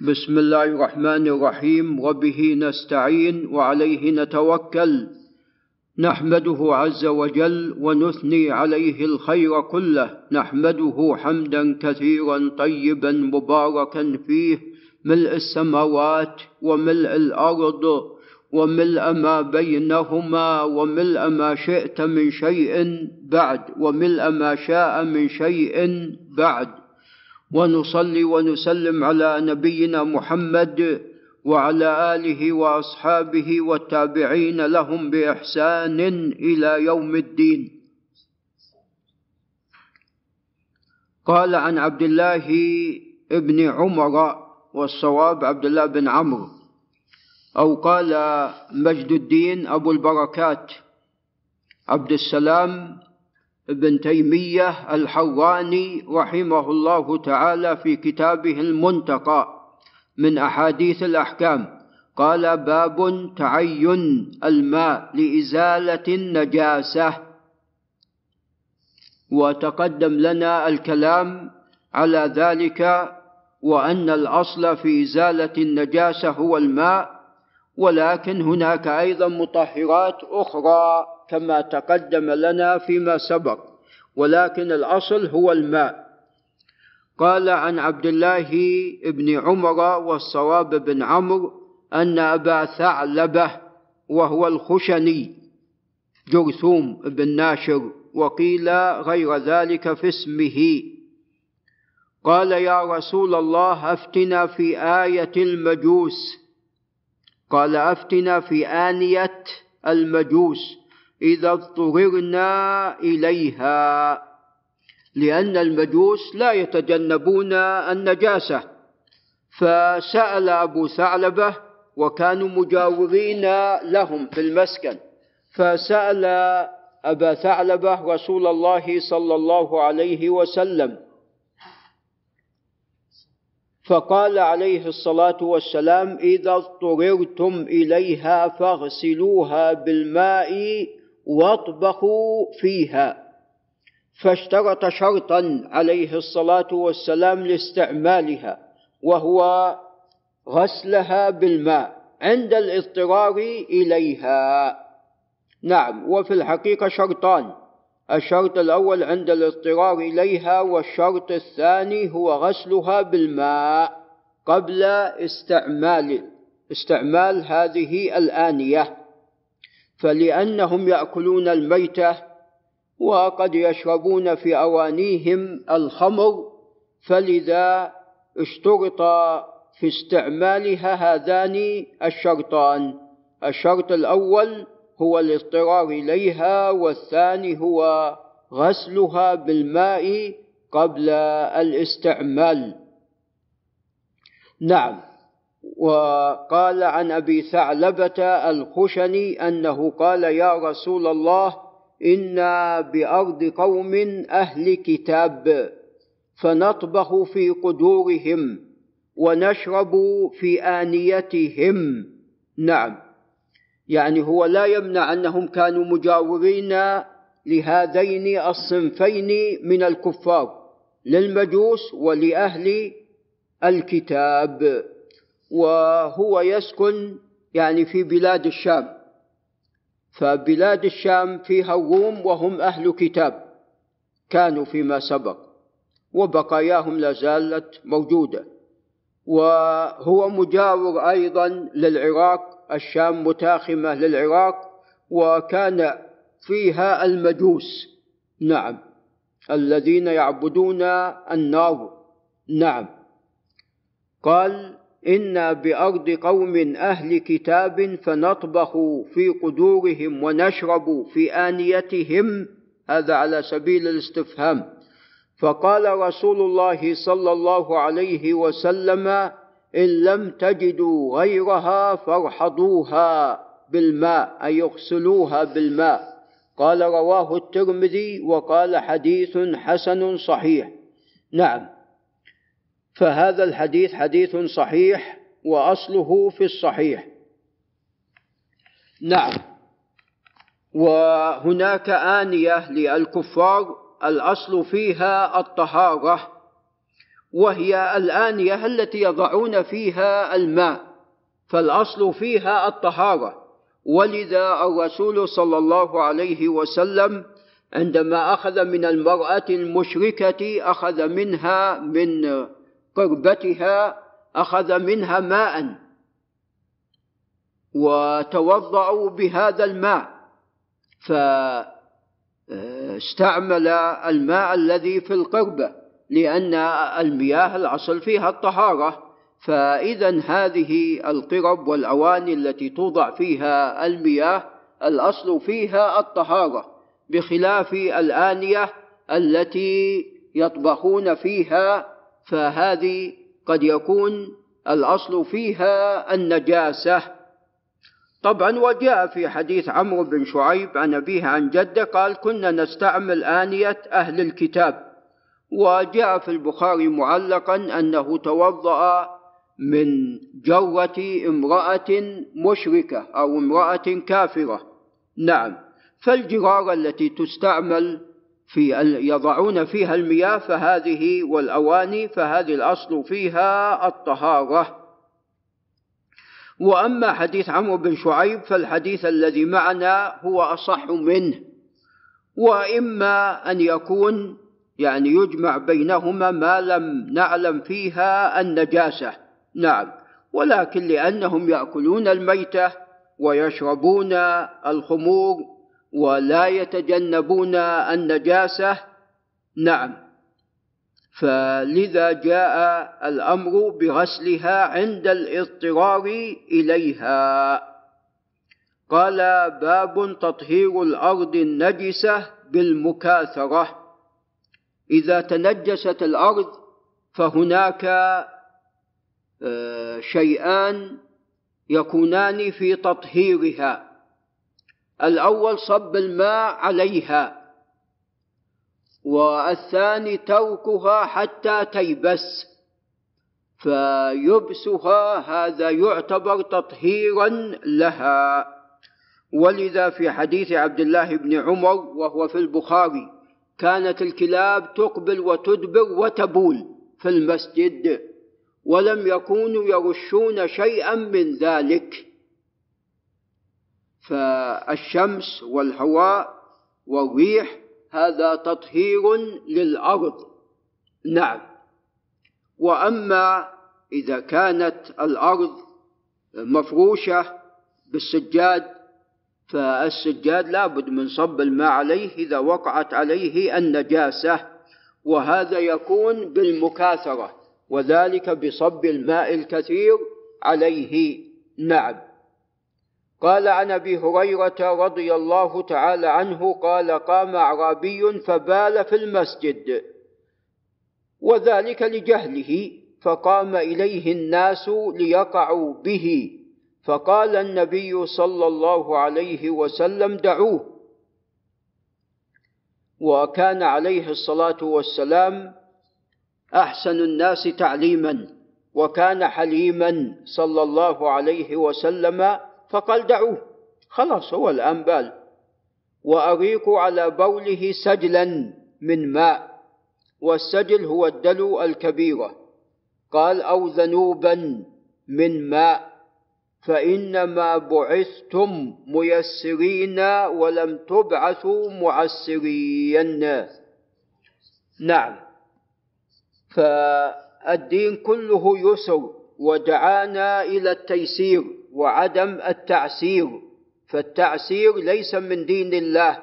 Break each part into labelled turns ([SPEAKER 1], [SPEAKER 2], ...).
[SPEAKER 1] بسم الله الرحمن الرحيم. وبه نستعين وعليه نتوكل. نحمده عز وجل ونثني عليه الخير كله. نحمده حمدا كثيرا طيبا مباركا فيه. ملء السماوات وملء الأرض وملء ما بينهما وملء ما شئت من شيء بعد وملء ما شاء من شيء بعد. ونصلي ونسلم على نبينا محمد وعلى آله وأصحابه والتابعين لهم بإحسان إلى يوم الدين. قال عن عبد الله بن عمر والصواب عبد الله بن عمرو أو قال مجد الدين أبو البركات عبد السلام ابن تيمية الحراني رحمه الله تعالى في كتابه المنتقى من أحاديث الأحكام. قال باب تعين الماء لإزالة النجاسة. وتقدم لنا الكلام على ذلك وأن الأصل في إزالة النجاسة هو الماء ولكن هناك أيضا مطهرات أخرى. كما تقدم لنا فيما سبق ولكن الأصل هو الماء. قال عن عبد الله بن عمر والصواب بن عمرو أن أبا ثعلبة وهو الخشني جرثوم بن ناشر وقيل غير ذلك في اسمه. قال يا رسول الله أفتنا في آية المجوس. قال أفتنا في آنية المجوس. إذا اضطررنا إليها لأن المجوس لا يتجنبون النجاسة. فسأل أبو ثعلبة وكانوا مجاورين لهم في المسكن. فسأل أبا ثعلبة رسول الله صلى الله عليه وسلم. فقال عليه الصلاة والسلام إذا اضطررتم إليها فاغسلوها بالماء واطبخوا فيها. فاشترط شرطا عليه الصلاة والسلام لاستعمالها وهو غسلها بالماء عند الاضطرار إليها. نعم وفي الحقيقة شرطان الشرط الأول عند الاضطرار إليها والشرط الثاني هو غسلها بالماء قبل استعمال استعمال هذه الآنية. فلأنهم يأكلون الميتة وقد يشربون في أوانيهم الخمر فلذا اشترط في استعمالها هذان الشرطان. الشرط الأول هو الاضطرار إليها والثاني هو غسلها بالماء قبل الاستعمال. نعم. وقال عن أبي ثعلبة الخشني أنه قال يا رسول الله إنا بأرض قوم أهل كتاب فنطبخ في قدورهم ونشرب في آنيتهم. نعم. يعني هو لا يمنع أنهم كانوا مجاورين لهذين الصنفين من الكفار للمجوس ولأهل الكتاب. وهو يسكن يعني في بلاد الشام. فبلاد الشام فيها الروم وهم أهل كتاب كانوا فيما سبق وبقاياهم لا زالت موجودة. وهو مجاور أيضا للعراق الشام متاخمة للعراق وكان فيها المجوس نعم الذين يعبدون النار نعم. قال إنا بأرض قوم أهل كتاب فنطبخ في قدورهم ونشرب في آنيتهم هذا على سبيل الاستفهام. فقال رسول الله صلى الله عليه وسلم إن لم تجدوا غيرها فارحضوها بالماء أي اغسلوها بالماء. قال رواه الترمذي وقال حديث حسن صحيح. نعم. فهذا الحديث حديث صحيح وأصله في الصحيح. نعم. وهناك آنية للكفار الأصل فيها الطهارة وهي الآنية التي يضعون فيها الماء فالأصل فيها الطهارة. ولذا الرسول صلى الله عليه وسلم عندما أخذ من المرأة المشركة أخذ منها من قربتها أخذ منها ماء وتوضأوا بهذا الماء فاستعمل الماء الذي في القربة لأن المياه الأصل فيها الطهارة. فإذا هذه القرب والأواني التي توضع فيها المياه الأصل فيها الطهارة بخلاف الآنية التي يطبخون فيها فهذه قد يكون الأصل فيها النجاسة. طبعا وجاء في حديث عمرو بن شعيب عن أبيه عن جده قال كنا نستعمل آنية أهل الكتاب وجاء في البخاري معلقا أنه توضأ من جرة امرأة مشركة أو امرأة كافرة. نعم فالجرار التي تستعمل في يضعون فيها المياه فهذه والأواني فهذه الأصل فيها الطهارة. وأما حديث عمرو بن شعيب فالحديث الذي معنا هو أصح منه. وإما أن يكون يعني يجمع بينهما ما لم نعلم فيها النجاسة. نعم. ولكن لأنهم يأكلون الميتة ويشربون الخمور ولا يتجنبون النجاسة. نعم. فلذا جاء الأمر بغسلها عند الاضطرار إليها. قال باب تطهير الأرض النجسة بالمكاثرة. إذا تنجست الأرض فهناك آه، شيئان يكونان في تطهيرها. الأول صب الماء عليها والثاني تركها حتى تيبس فيبسها هذا يعتبر تطهيرا لها. ولذا في حديث عبد الله بن عمر وهو في البخاري كانت الكلاب تقبل وتدبر وتبول في المسجد ولم يكونوا يرشون شيئا من ذلك. فالشمس والهواء والريح هذا تطهير للأرض. نعم. وأما إذا كانت الأرض مفروشة بالسجاد فالسجاد لابد من صب الماء عليه إذا وقعت عليه النجاسة وهذا يكون بالمكاثرة وذلك بصب الماء الكثير عليه. نعم. قال عن أبي هريرة رضي الله تعالى عنه قال قام أعرابي فبال في المسجد. وذلك لجهله فقام إليه الناس ليقعوا به. فقال النبي صلى الله عليه وسلم دعوه. وكان عليه الصلاة والسلام أحسن الناس تعليما وكان حليما صلى الله عليه وسلم فقال دعوه. خلاص هو الآن بال. وأريق على بوله سجلا من ماء. والسجل هو الدلو الكبيرة. قال أو ذنوبا من ماء. فإنما بعثتم ميسرين ولم تبعثوا معسرين. نعم. فالدين كله يسر. ودعانا إلى التيسير. وعدم التعسير. فالتعسير ليس من دين الله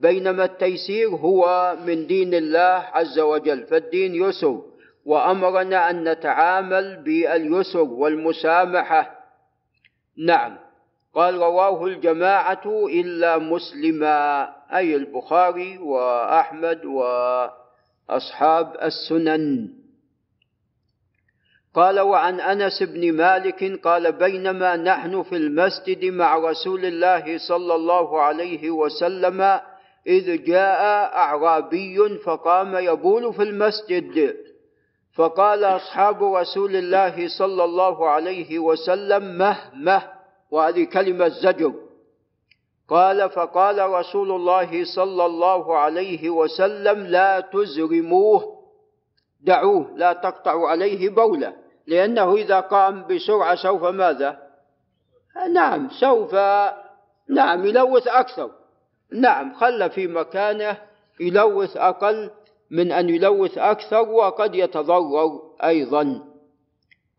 [SPEAKER 1] بينما التيسير هو من دين الله عز وجل. فالدين يسر وأمرنا أن نتعامل باليسر والمسامحة. نعم قال رواه الجماعة إلا مسلما أي البخاري وأحمد وأصحاب السنن. قال وعن أنس بن مالك قال بينما نحن في المسجد مع رسول الله صلى الله عليه وسلم إذ جاء أعرابي فقام يبول في المسجد. فقال أصحاب رسول الله صلى الله عليه وسلم مه مه وهذه كلمة زجر قال فقال رسول الله صلى الله عليه وسلم لا تزرموه دعوه لا تقطعوا عليه بولة. لأنه إذا قام بسرعة سوف ماذا؟ نعم سوف نعم يلوث أكثر. نعم خل في مكانه يلوث أقل من أن يلوث أكثر وقد يتضرر أيضا.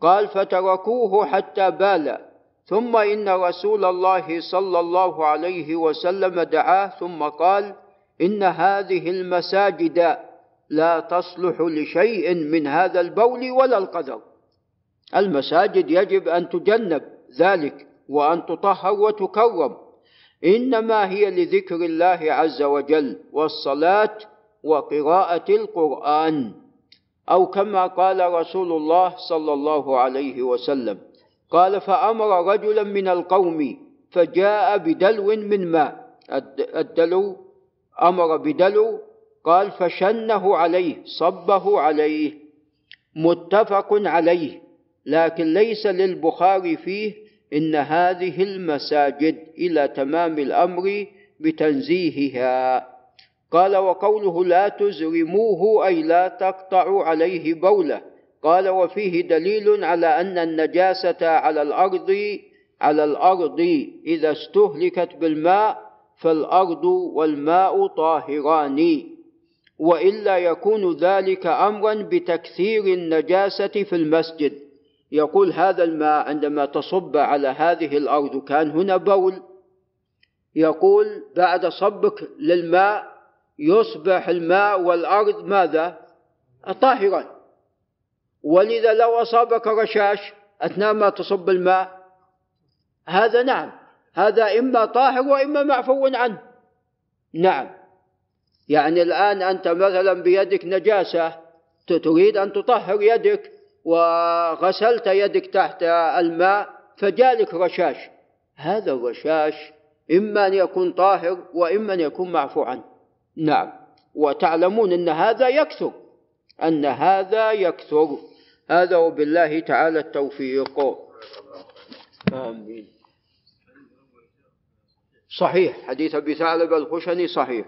[SPEAKER 1] قال فتركوه حتى بال. ثم إن رسول الله صلى الله عليه وسلم دعاه ثم قال إن هذه المساجد لا تصلح لشيء من هذا البول ولا القدر. المساجد يجب أن تجنب ذلك وأن تطهر وتكرم. إنما هي لذكر الله عز وجل والصلاة وقراءة القرآن. أو كما قال رسول الله صلى الله عليه وسلم قال فأمر رجلا من القوم فجاء بدلو من ماء. الدلو أمر بدلو قال فشنه عليه صبه عليه متفق عليه. لكن ليس للبخاري فيه إن هذه المساجد إلى تمام الأمر بتنزيهها. قال وقوله لا تزرموه أي لا تقطعوا عليه بوله. قال وفيه دليل على أن النجاسة على الأرض على الأرض إذا استهلكت بالماء فالأرض والماء طاهران. وإلا يكون ذلك أمرا بتكثير النجاسة في المسجد. يقول هذا الماء عندما تصب على هذه الأرض كان هنا بول يقول بعد صبك للماء يصبح الماء والأرض ماذا؟ طاهرا ولذا لو أصابك رشاش أثناء ما تصب الماء هذا نعم هذا إما طاهر وإما معفو عنه. نعم. يعني الآن أنت مثلا بيدك نجاسة تريد أن تطهر يدك وغسلت يدك تحت الماء فجالك رشاش هذا الرشاش إما أن يكون طاهر وإما أن يكون معفو عنه نعم. وتعلمون أن هذا يكثر. أن هذا يكثر. هذا وبالله تعالى التوفيق. آمين. صحيح. حديث أبي ثعلب الخشني صحيح.